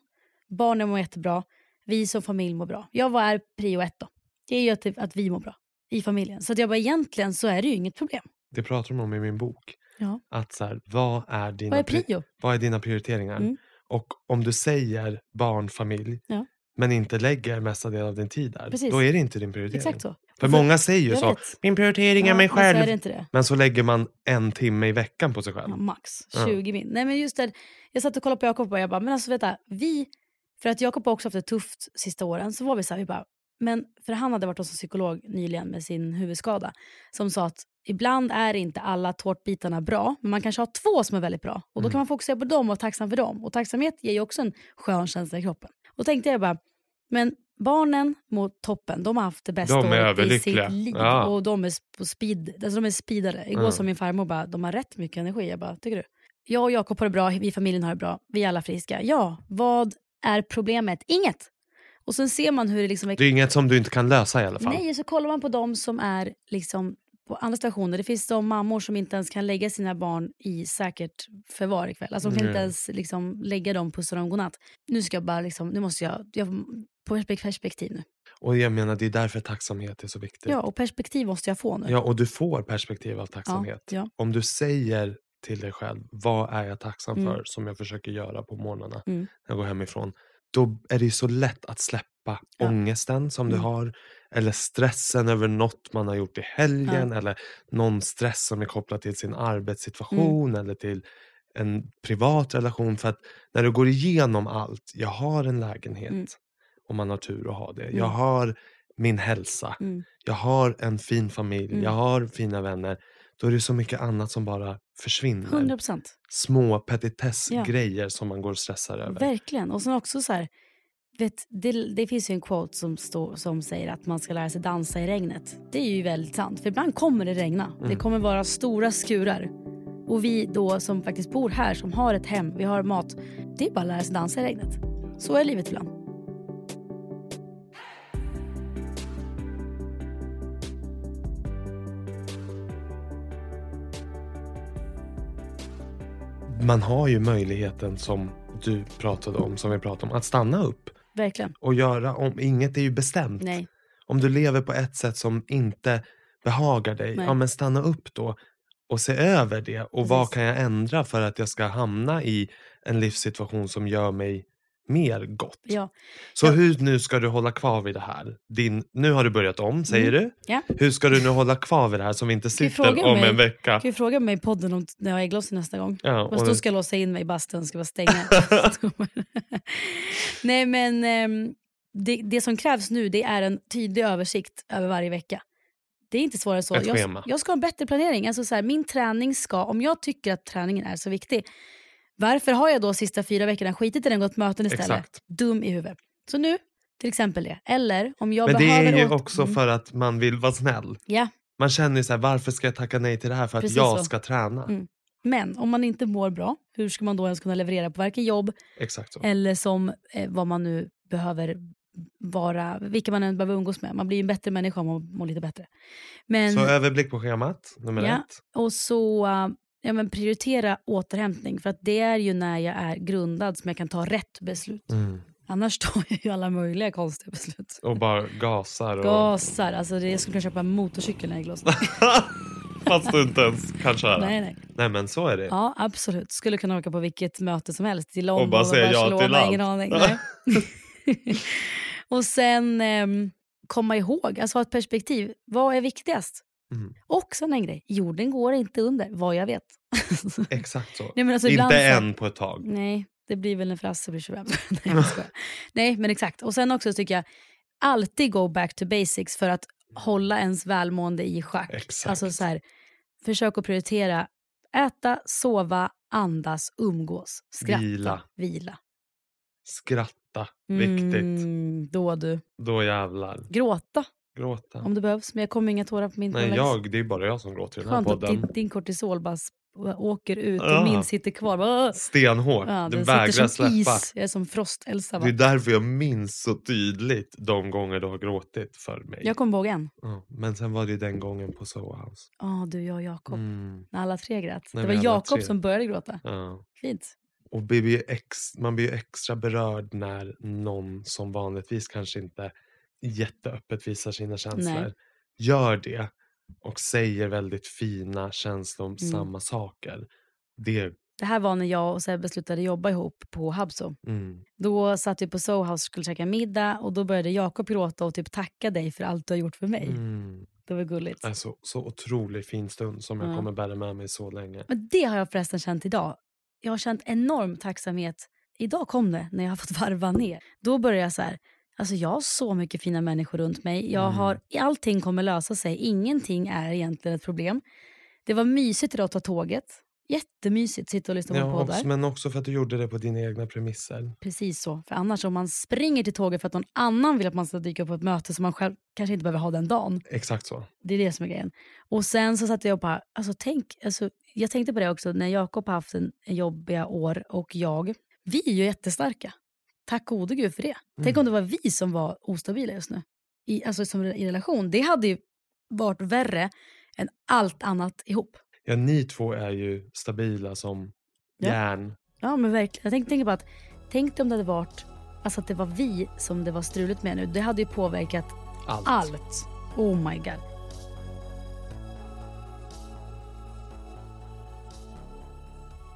A: Barnen mår jättebra, vi som familj mår bra. Jag vad är prio ett då? Det är ju att, att vi mår bra i familjen. Så att jag bara, egentligen så är det ju inget problem.
B: Det pratar de om i min bok.
A: Ja.
B: Att så här, vad, är dina
A: Vad är
B: pri-
A: prio?
B: vad är dina prioriteringar?
A: Mm.
B: Och om du säger barn, familj,
A: Ja.
B: men inte lägger mesta del av din tid där,
A: Precis.
B: då är det inte din prioritering.
A: Exakt så.
B: För
A: Alltså,
B: många säger ju så,
A: vet.
B: min prioritering är
A: Ja,
B: mig
A: men så är
B: själv.
A: det det.
B: Men så lägger man en timme i veckan på sig själv.
A: Ja, max
B: Ja.
A: 20 min. Nej men just det, jag satt och kollade på Jakob och jag bara, men alltså vänta, vi, för att Jakob har också haft det tufft sista åren, så var vi så här, vi bara, men för han hade varit hos en psykolog nyligen med sin huvudskada, som sa att ibland är inte alla tårtbitarna bra, men man kanske har två som är väldigt bra. Och då
B: Mm.
A: kan man fokusera på dem och vara tacksam för dem. Och tacksamhet ger ju också en skön känsla i kroppen. Och tänkte jag bara, men barnen mår toppen, de har haft det bästa
B: De är
A: året i sitt liv.
B: Ja.
A: Och de är på speed, alltså de är speedare. Igår
B: Ja.
A: sa min farmor bara, de har rätt mycket energi. Jag bara, tycker du? Jag och Jakob har det bra, vi i familjen har det bra, vi är alla friska. Ja, vad är problemet? Inget! Och sen ser man hur det liksom...
B: Det är inget som du inte kan lösa i alla fall.
A: Nej, så kollar man på de som är liksom på andra stationer. Det finns de mammor som inte ens kan lägga sina barn i säkert förvar ikväll. Alltså de kan inte
B: Nej.
A: ens liksom lägga dem, pussa dem godnatt. Nu ska jag bara liksom, nu måste jag, jag på perspek- perspektiv nu.
B: Och jag menar, det är därför tacksamhet är så viktigt.
A: Ja, och perspektiv måste jag få nu.
B: Ja, och du får perspektiv av tacksamhet.
A: ja.
B: Om du säger till dig själv, vad är jag tacksam
A: Mm.
B: för som jag försöker göra på morgnarna
A: Mm.
B: när jag går hemifrån. Då är det ju så lätt att släppa
A: Ja.
B: ångesten som du
A: Mm.
B: har. eller stressen över något man har gjort i helgen eller någon stress som är kopplad till sin arbetssituation
A: Mm.
B: eller till en privat relation. För att när du går igenom allt, jag har en lägenhet
A: Mm.
B: Om man har tur att ha det.
A: Mm.
B: Jag har min hälsa,
A: Mm.
B: jag har en fin familj,
A: Mm.
B: jag har fina vänner. Då är det så mycket annat som bara försvinner.
A: 100 procent.
B: Små petitessgrejer som man går och stressar över.
A: Verkligen. Och sen också så här, vet, det, det finns ju en quote som, står, som säger att man ska lära sig dansa i regnet. Det är ju väldigt sant, för ibland kommer det regna. Det kommer vara stora skurar. Och vi då som faktiskt bor här, som har ett hem, vi har mat. Det är bara att lära sig dansa i regnet. Så är livet ibland.
B: Man har ju möjligheten som du pratade om, som vi pratade om, att stanna upp
A: Verkligen.
B: och göra om. Inget är ju bestämt.
A: Nej.
B: Om du lever på ett sätt som inte behagar dig,
A: Nej.
B: ja men stanna upp då och se över det. Och vad
A: Precis.
B: kan jag ändra för att jag ska hamna i en livssituation som gör mig mer gott?
A: Ja.
B: Så
A: Ja.
B: hur nu ska du hålla kvar vid det här? Din, nu har du börjat om, säger
A: Mm.
B: du.
A: Ja.
B: Hur ska du nu hålla kvar vid det här som vi inte sitter om
A: mig-
B: en vecka?
A: Kan du fråga mig i podden om när jag har ägglossning nästa gång?
B: Ja,
A: Fast då ska jag låsa in mig i bastun, ska jag stänga. <laughs> <laughs> Nej men ehm, det, det som krävs nu det är en tydlig översikt över varje vecka. Det är inte svårare än så. Jag, jag ska ha en bättre planering. Alltså så här, min träning ska, om jag tycker att träningen är så viktig, varför har jag då sista fyra veckorna skitit i den och gått möten istället?
B: Exakt.
A: Dum i huvudet. Så nu, till exempel det. Eller om jag
B: Men det
A: behöver...
B: är ju
A: åt-
B: också
A: Mm.
B: för att man vill vara snäll.
A: Ja,
B: Man känner ju så här, varför ska jag tacka nej till det här för att
A: Precis
B: jag
A: så.
B: ska träna?
A: Mm. men om man inte mår bra, hur ska man då ens kunna leverera på varken jobb
B: Exakt så.
A: eller som eh, vad man nu behöver vara, vilka man än behöver umgås med. Man blir ju en bättre människa om man mår lite bättre. Men,
B: Så överblick på schemat, nummer
A: Ja.
B: ett.
A: och så uh, ja, men prioritera återhämtning för att det är ju när jag är grundad som jag kan ta rätt beslut.
B: Mm.
A: Annars tar jag ju alla möjliga konstiga beslut.
B: Och bara gasar. Och...
A: Gasar, alltså det, jag skulle kunna köpa en motorcykel när jag glömde. <laughs>
B: Fast du inte ens kan köra.
A: nej, nej.
B: Nej men så är det.
A: Ja, absolut. Skulle kunna åka på vilket möte som helst. Till London,
B: bara säga ja till allt.
A: ingen aning. <laughs> <laughs> Och sen ehm, komma ihåg, alltså ha ett perspektiv. Vad är viktigast?
B: Mm.
A: Och sen en grej, jorden går inte under, vad jag vet.
B: Exakt så. <laughs>
A: Nej, alltså
B: inte
A: så-
B: än på ett tag.
A: Nej, det blir väl en frasse blir <laughs> 25. Nej. <laughs> Nej, men exakt. Och sen också tycker jag, alltid go back to basics för att hålla ens välmående i schack.
B: Exakt.
A: Alltså så här, försök att prioritera äta, sova, andas, umgås, skratta,
B: Vila.
A: vila.
B: Skratta. Viktigt.
A: Mm, då du.
B: Då jävlar.
A: Gråta
B: Gråta.
A: om det behövs, men jag kommer inga tårar på min
B: Nej, jag, det är bara jag som gråter i den här
A: Skönt att
B: podden.
A: din, din kortisol bara sp- åker ut och
B: Ja.
A: min sitter kvar. Bara.
B: Stenhårt.
A: ja,
B: den
A: den
B: vägrar
A: sitter som
B: släppa.
A: is. Jag är som Frost-Elsa.
B: Det är därför jag minns så tydligt de gånger du har gråtit för mig.
A: Jag kommer ihåg en.
B: Ja, men sen var det ju den gången på Soho House.
A: Ja, du, jag och Jakob.
B: Mm,
A: När alla tre grät.
B: När
A: det
B: vi
A: var
B: alla
A: Jakob
B: tre.
A: som började gråta.
B: ja.
A: Fint.
B: Och blir ju ex, man blir ju extra berörd när någon som vanligtvis kanske inte jätteöppet visar sina känslor
A: Nej.
B: gör det och säger väldigt fina känslosamma
A: Mm.
B: saker. Det,
A: Det här var när jag och Sebbe slutade jobba ihop på Habso.
B: mm,
A: Då satt vi på Soho House och skulle käka middag och då började Jakob gråta och typ tacka dig för allt du har gjort för mig.
B: mm.
A: Det var gulligt.
B: Alltså, så otroligt fin stund som jag
A: Ja.
B: kommer bära med mig så länge.
A: Men det har jag förresten känt idag. Jag har känt enorm tacksamhet. Idag kom det när jag har fått <laughs> varva ner. Då började jag så här, alltså jag har så mycket fina människor runt mig. Jag
B: Mm.
A: har, allting kommer lösa sig. Ingenting är egentligen ett problem. Det var mysigt idag att ta tåget. Jättemysigt att sitta och lyssna på
B: Ja,
A: poddar.
B: men också för att du gjorde det på dina egna premisser.
A: Precis så. För annars om man springer till tåget för att någon annan vill att man ska dyka upp på ett möte som man själv kanske inte behöver ha den dagen.
B: Exakt så.
A: Det är det som är grejen. Och sen så satt jag och bara, alltså tänk, alltså, jag tänkte på det också när Jakob har haft en jobbiga år och jag. Vi är ju jättestarka. Tack gode gud för det. Tänk om det var vi som var ostabila just nu. I, alltså som i relation. Det hade ju varit värre än allt annat ihop.
B: Ja, ni två är ju stabila som
A: Ja.
B: järn.
A: Ja men verkligen. Jag tänkte, tänkte bara att, tänk om det hade varit, alltså att det var vi som det var struligt med nu. Det hade ju påverkat
B: Allt.
A: allt. Oh my god.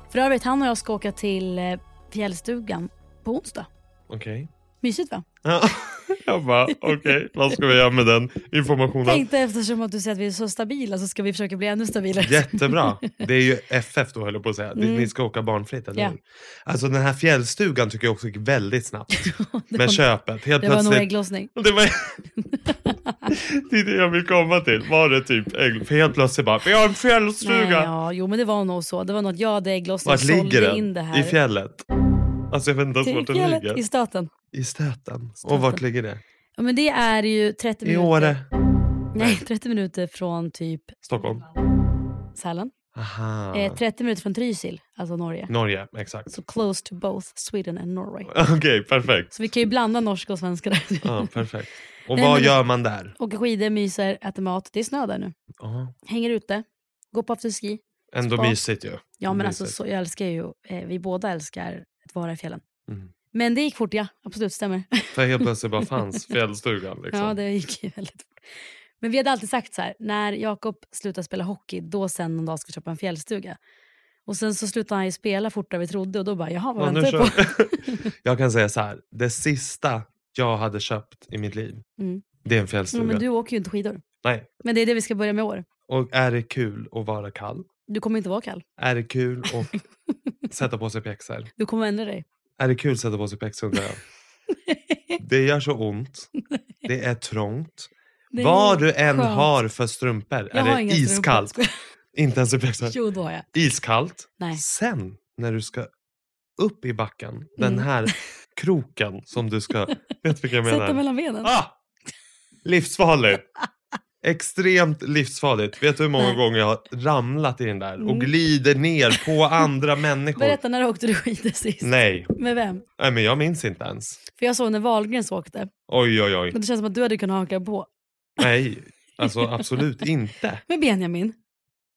A: För övrigt, han och jag ska åka till eh, fjällstugan på onsdag.
B: Okej.
A: Mysigt va?
B: Ja. <laughs> Jag bara, okej, vad ska vi göra med den informationen?
A: Tänkte eftersom att du säger att vi är så stabila så ska vi försöka bli ännu stabilare.
B: Jättebra. <laughs> Det är ju FF då höll jag på att säga.
A: Mm.
B: Ni ska åka barnfritt, eller
A: Ja.
B: hur? Alltså den här fjällstugan tycker jag också gick väldigt snabbt. <laughs>
A: det,
B: med
A: var,
B: köpet. Helt
A: det var nog
B: plötsligt.
A: ägglossning.
B: Det, var... det är det jag vill komma till. Var det typ ägg... För helt plötsligt bara, vi har en fjällstuga.
A: Nej, ja, jo men det var nog så. Det var något jag hade ägglossning
B: ligger
A: sålde in
B: den?
A: det här.
B: I fjället? Alltså jag vet inte ens vart den ligger.
A: i staten.
B: I Stöten. Och vart ligger det?
A: Ja, men det är ju 30
B: I
A: minuter.
B: Åre?
A: Nej, 30 minuter från typ
B: Stockholm?
A: Sälen.
B: Aha.
A: Eh, 30 minuter från Trysil, alltså Norge.
B: Norge, exakt.
A: Så close to both Sweden and Norway. <laughs>
B: Okej, perfekt.
A: Så vi kan ju blanda norska och svenska där.
B: Ja, perfekt. <laughs> Och
A: Nej,
B: vad gör man där?
A: Åker skidor, myser, äter mat. Det är snö där nu.
B: Ja,
A: Hänger ute, går på afterski.
B: ändå
A: Spa.
B: mysigt ju.
A: Ja men
B: Mysigt.
A: alltså så, jag älskar ju, eh, vi båda älskar vara i fjällen.
B: Mm.
A: Men det gick fort ja, absolut stämmer.
B: För helt plötsligt bara <laughs> fanns fjällstugan. Liksom.
A: Ja det gick ju väldigt fort. Men vi hade alltid sagt så här, när Jakob slutar spela hockey, då sen någon dag ska köpa en fjällstuga. Och sen så slutade han ju spela fortare än vi trodde och då bara, jaha vad
B: Ja,
A: väntar
B: kör
A: på? <laughs>
B: jag kan säga så här. Det sista jag hade köpt i mitt liv,
A: Mm.
B: det är en
A: Ja,
B: fjällstuga.
A: men du åker ju inte skidor.
B: Nej.
A: Men det är det vi ska börja med i år.
B: Och är det kul att vara kall?
A: Du kommer inte vara kall.
B: Är det kul att <laughs> sätta på sig pjäxor?
A: Du kommer ändra dig.
B: Är det kul att sätta på sig pjäxor undrar jag? <laughs> Det gör så ont. Det är trångt.
A: Det är
B: Vad du än
A: skönt.
B: har för strumpor
A: Jag
B: är det
A: strumpor.
B: iskallt.
A: Skojar. <laughs>
B: Inte ens i pjäxor.
A: Jo, då har jag.
B: Iskallt.
A: Nej.
B: Sen när du ska upp i backen, den
A: Mm.
B: här kroken som du ska... Vet du vilka jag menar?
A: Sätta mellan benen.
B: Ah! Livsfarligt. Extremt livsfarligt. Vet du hur många gånger jag har ramlat i den där och
A: Mm.
B: glider ner på <laughs> andra människor?
A: Berätta när åkte du skidor sist?
B: Nej.
A: Med vem?
B: Nej, men jag minns inte ens.
A: För jag såg när Wahlgrens åkte.
B: Oj, oj, oj.
A: Men det känns som att du hade kunnat haka på.
B: Nej, <laughs> alltså absolut inte.
A: Med Benjamin.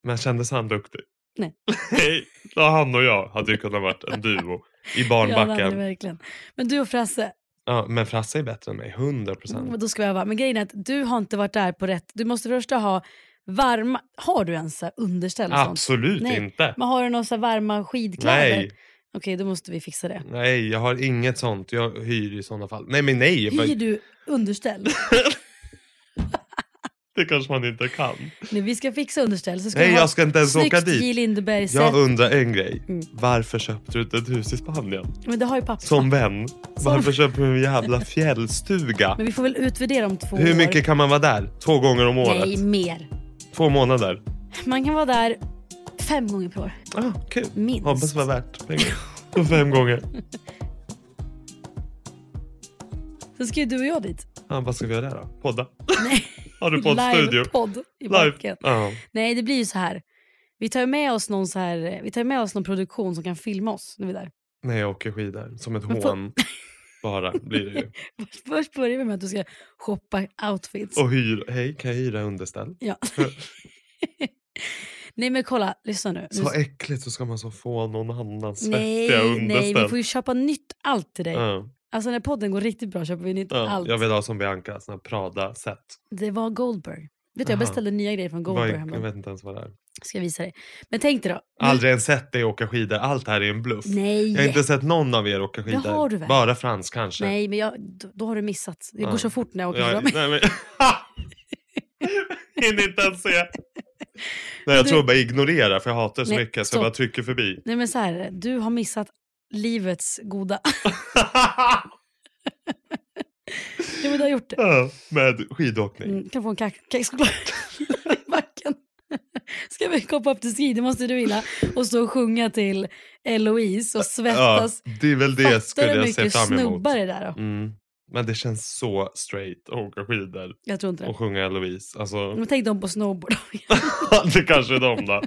B: Men kändes han duktig?
A: Nej. <laughs>
B: Nej, han och jag hade ju kunnat varit en duo i
A: Ja,
B: barnbacken.
A: det verkligen. Men du och Frasse,
B: Ja, men Frasse är bättre än mig, 100
A: men
B: procent.
A: då ska vi öva. Men grejen är att du har inte varit där på rätt... Du måste först ha varma... Har du ens underställ sånt?
B: Absolut
A: Nej.
B: inte.
A: Men har du några varma skidkläder?
B: Nej,
A: Okej, då måste vi fixa det.
B: nej, jag har inget sånt. Jag hyr i sådana fall. Nej, men nej.
A: Hyr du underställ? <laughs>
B: Det kanske man inte kan.
A: Nej, vi ska fixa underställ. Så ska
B: Nej,
A: ha
B: jag ska inte ens åka
A: J.
B: dit.
A: Lindeberg
B: Jag
A: set.
B: undrar en grej.
A: Mm.
B: Varför köpte du inte ett hus i Spanien?
A: Men det har ju pappa.
B: Som vän. Varför köpte du en jävla fjällstuga?
A: Men vi får väl utvärdera om två
B: Hur
A: år.
B: mycket kan man vara där? Två gånger om året?
A: Nej, mer.
B: Två månader?
A: Man kan vara där fem gånger per år.
B: Ah, kul.
A: Minst.
B: Hoppas det var värt pengar. Och fem gånger. <laughs>
A: Sen ska ju du och jag dit.
B: Ah, vad ska vi göra där då? Podda? <laughs>
A: Nej. <laughs>
B: Har du poddstudio?
A: Live-podd i backen.
B: Ja.
A: Nej, det blir ju så här. Vi tar med oss någon så här, vi tar med oss någon produktion som kan filma oss när vi är där.
B: När jag åker skidor. Som ett
A: Men
B: hån. Bara blir det ju. <laughs>
A: Först börjar vi med att du ska shoppa outfits.
B: Och hyr. Hej, kan jag hyra underställ?
A: Ja. nej men kolla, lyssna nu.
B: Så äckligt så ska man så få någon annans svettiga
A: nej, nej,
B: underställ.
A: vi får ju köpa nytt allt till dig.
B: Ja,
A: Alltså när podden går riktigt bra köper vi nytt
B: ja.
A: allt.
B: Jag vill ha som Bianca, sån här Prada-set.
A: Det var Goldberg. Vet du, jag beställde nya grejer från Goldberg.
B: Jag
A: häromdagen.
B: vet inte ens vad det är.
A: Ska jag visa dig. Men tänk dig då.
B: Aldrig ens sett dig åka skidor. Allt här är en bluff.
A: Nej.
B: Jag har inte sett någon av er åka skidor.
A: har du väl?
B: Bara Frans kanske.
A: Nej, men jag, då, då har du missat. Det går
B: Ja.
A: så fort när jag åker
B: Jag,
A: fram.
B: nej, men... <laughs> Hinner inte ens se. Nej, jag
A: Du-
B: tror bara ignorera för jag hatar så
A: Nej,
B: mycket så
A: stopp.
B: jag bara trycker förbi.
A: Nej men så här, du har missat livets goda. <laughs> jo men du har gjort det.
B: Ja, Med skidåkning.
A: Mm, kan få en kexchoklad <laughs> i backen. Ska vi komma upp till ski, det måste du vilja. Och stå och sjunga till Eloise och
B: Ja,
A: svettas.
B: det är väl det
A: Fattar
B: skulle jag se fram emot.
A: snubbar det där då?
B: Mm. Men det känns så straight att åka skidor
A: Jag tror inte det.
B: och sjunga Eloise. Alltså,
A: Men tänk dem på snowboard. <laughs>
B: det kanske är de då.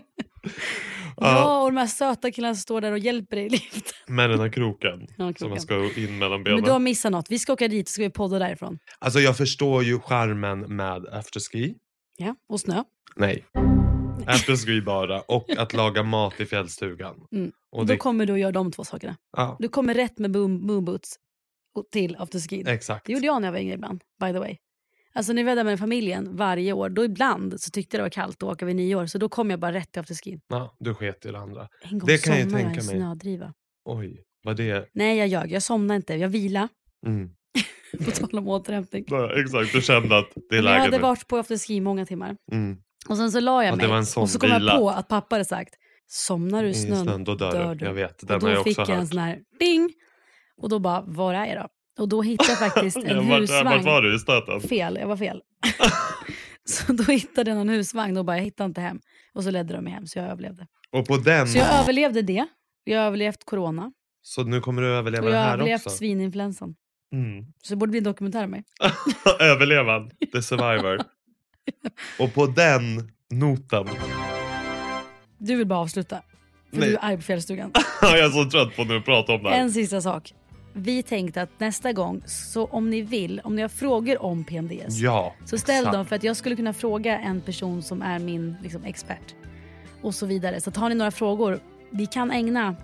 A: Ja, och de här söta killarna som står där och hjälper dig i liften.
B: Med den här kroken <laughs>
A: Ja,
B: som man ska in mellan
A: Men du har
B: benen.
A: missat något. Vi ska åka dit och ska vi podda därifrån.
B: Alltså jag förstår ju charmen med afterski.
A: Ja, och snö.
B: Nej. Afterski <laughs> bara. Och att laga mat i fjällstugan.
A: Mm.
B: Och
A: Då
B: det,
A: kommer du att göra de två sakerna.
B: ja,
A: Du kommer rätt med boom, moonboots och till afterski.
B: exakt.
A: Det gjorde jag när jag var yngre ibland, by the way. Alltså när vi var där med familjen varje år, då ibland så tyckte jag det var kallt att åka vid nyår. Så då kom jag bara rätt till afterskin.
B: Ja, du sket i det andra.
A: En gång
B: Det kan jag
A: jag i
B: tänka
A: en
B: mig.
A: snödriva.
B: Oj, vad det...
A: Nej jag ljög, jag somnade inte. Jag vila
B: Mm. <laughs>
A: På tal om återhämtning.
B: Ja, exakt, du kände att det är
A: Jag
B: läge
A: hade
B: nu.
A: varit på afterski många timmar.
B: Mm.
A: Och sen så la jag
B: Ja,
A: mig
B: sån
A: och så kom jag
B: vila.
A: på att pappa hade sagt somnar du i
B: I
A: snön,
B: snön, då dör du. Jag vet,
A: och då
B: jag
A: fick
B: också
A: jag en sån här ding. Och då bara, var är jag då? Och då hittade jag faktiskt en <laughs>
B: vart-
A: husvagn.
B: Vart var du i stöten?
A: Fel, jag var fel. <laughs> så då hittade jag någon husvagn och bara, jag hittade inte hem. Och så ledde de mig hem så jag överlevde.
B: Och på den,
A: Så jag överlevde det. Jag har överlevt corona.
B: så nu kommer du överleva det
A: jag har
B: här
A: överlevt
B: också?
A: svininfluensan.
B: Mm.
A: Så det borde bli en dokumentär om mig. <laughs>
B: Överlevan, the survivor. Och på den noten,
A: Du vill bara avsluta. För
B: Nej.
A: du är arg på fjällstugan.
B: jag är så trött på att prata om det här.
A: En sista sak. Vi tänkte att nästa gång, så om ni vill, om ni har frågor om PMDS,
B: Ja,
A: så ställ
B: exakt.
A: dem för att jag skulle kunna fråga en person som är min liksom, expert. Och så vidare. Så tar ni några frågor, vi kan ägna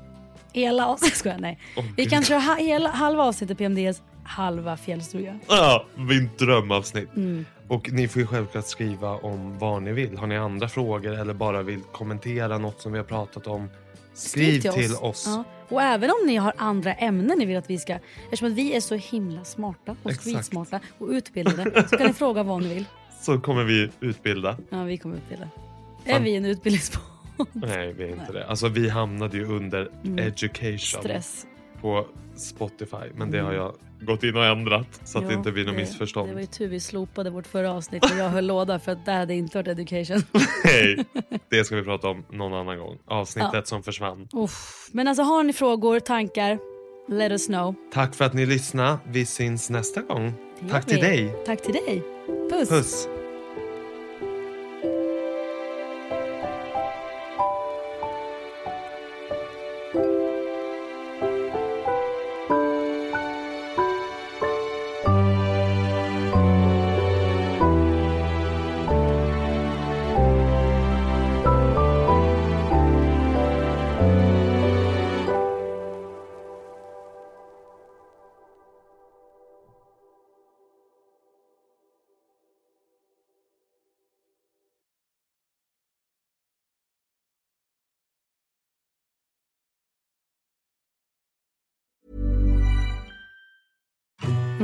A: hela avsnittet, <laughs> skojar, nej.
B: Åh,
A: Vi
B: Gud.
A: kan köra ha, hela, halva avsnittet PMDS, halva fjällstuga.
B: Ja, min drömavsnitt.
A: Mm.
B: Och ni får ju självklart skriva om vad ni vill. Har ni andra frågor eller bara vill kommentera något som vi har pratat om? Skriv, till oss.
A: Ja. Och även om ni har andra ämnen ni vill att vi ska... Eftersom vi är så himla smarta och skitsmarta och utbildade så kan ni <laughs> fråga vad ni vill.
B: Så kommer vi utbilda.
A: Ja, vi kommer utbilda. Är
B: Fan.
A: vi en utbildningspodd?
B: Nej, vi är inte det. Alltså vi hamnade ju under
A: Mm.
B: education
A: Stress.
B: På Spotify. Men det har jag gått in och ändrat så att det
A: Ja,
B: inte blir något
A: det-
B: missförstånd.
A: Det var ju tur vi slopade vårt förra avsnitt och jag höll låda för att det hade inte varit education. <laughs>
B: Hej! Det ska vi prata om någon annan gång. Avsnittet
A: Ja.
B: som försvann.
A: Uff. Men alltså har ni frågor, tankar, let us know.
B: Tack för att ni lyssnade. Vi syns nästa gång.
A: Det
B: Tack till dig.
A: Tack till dig. Puss.
B: Puss!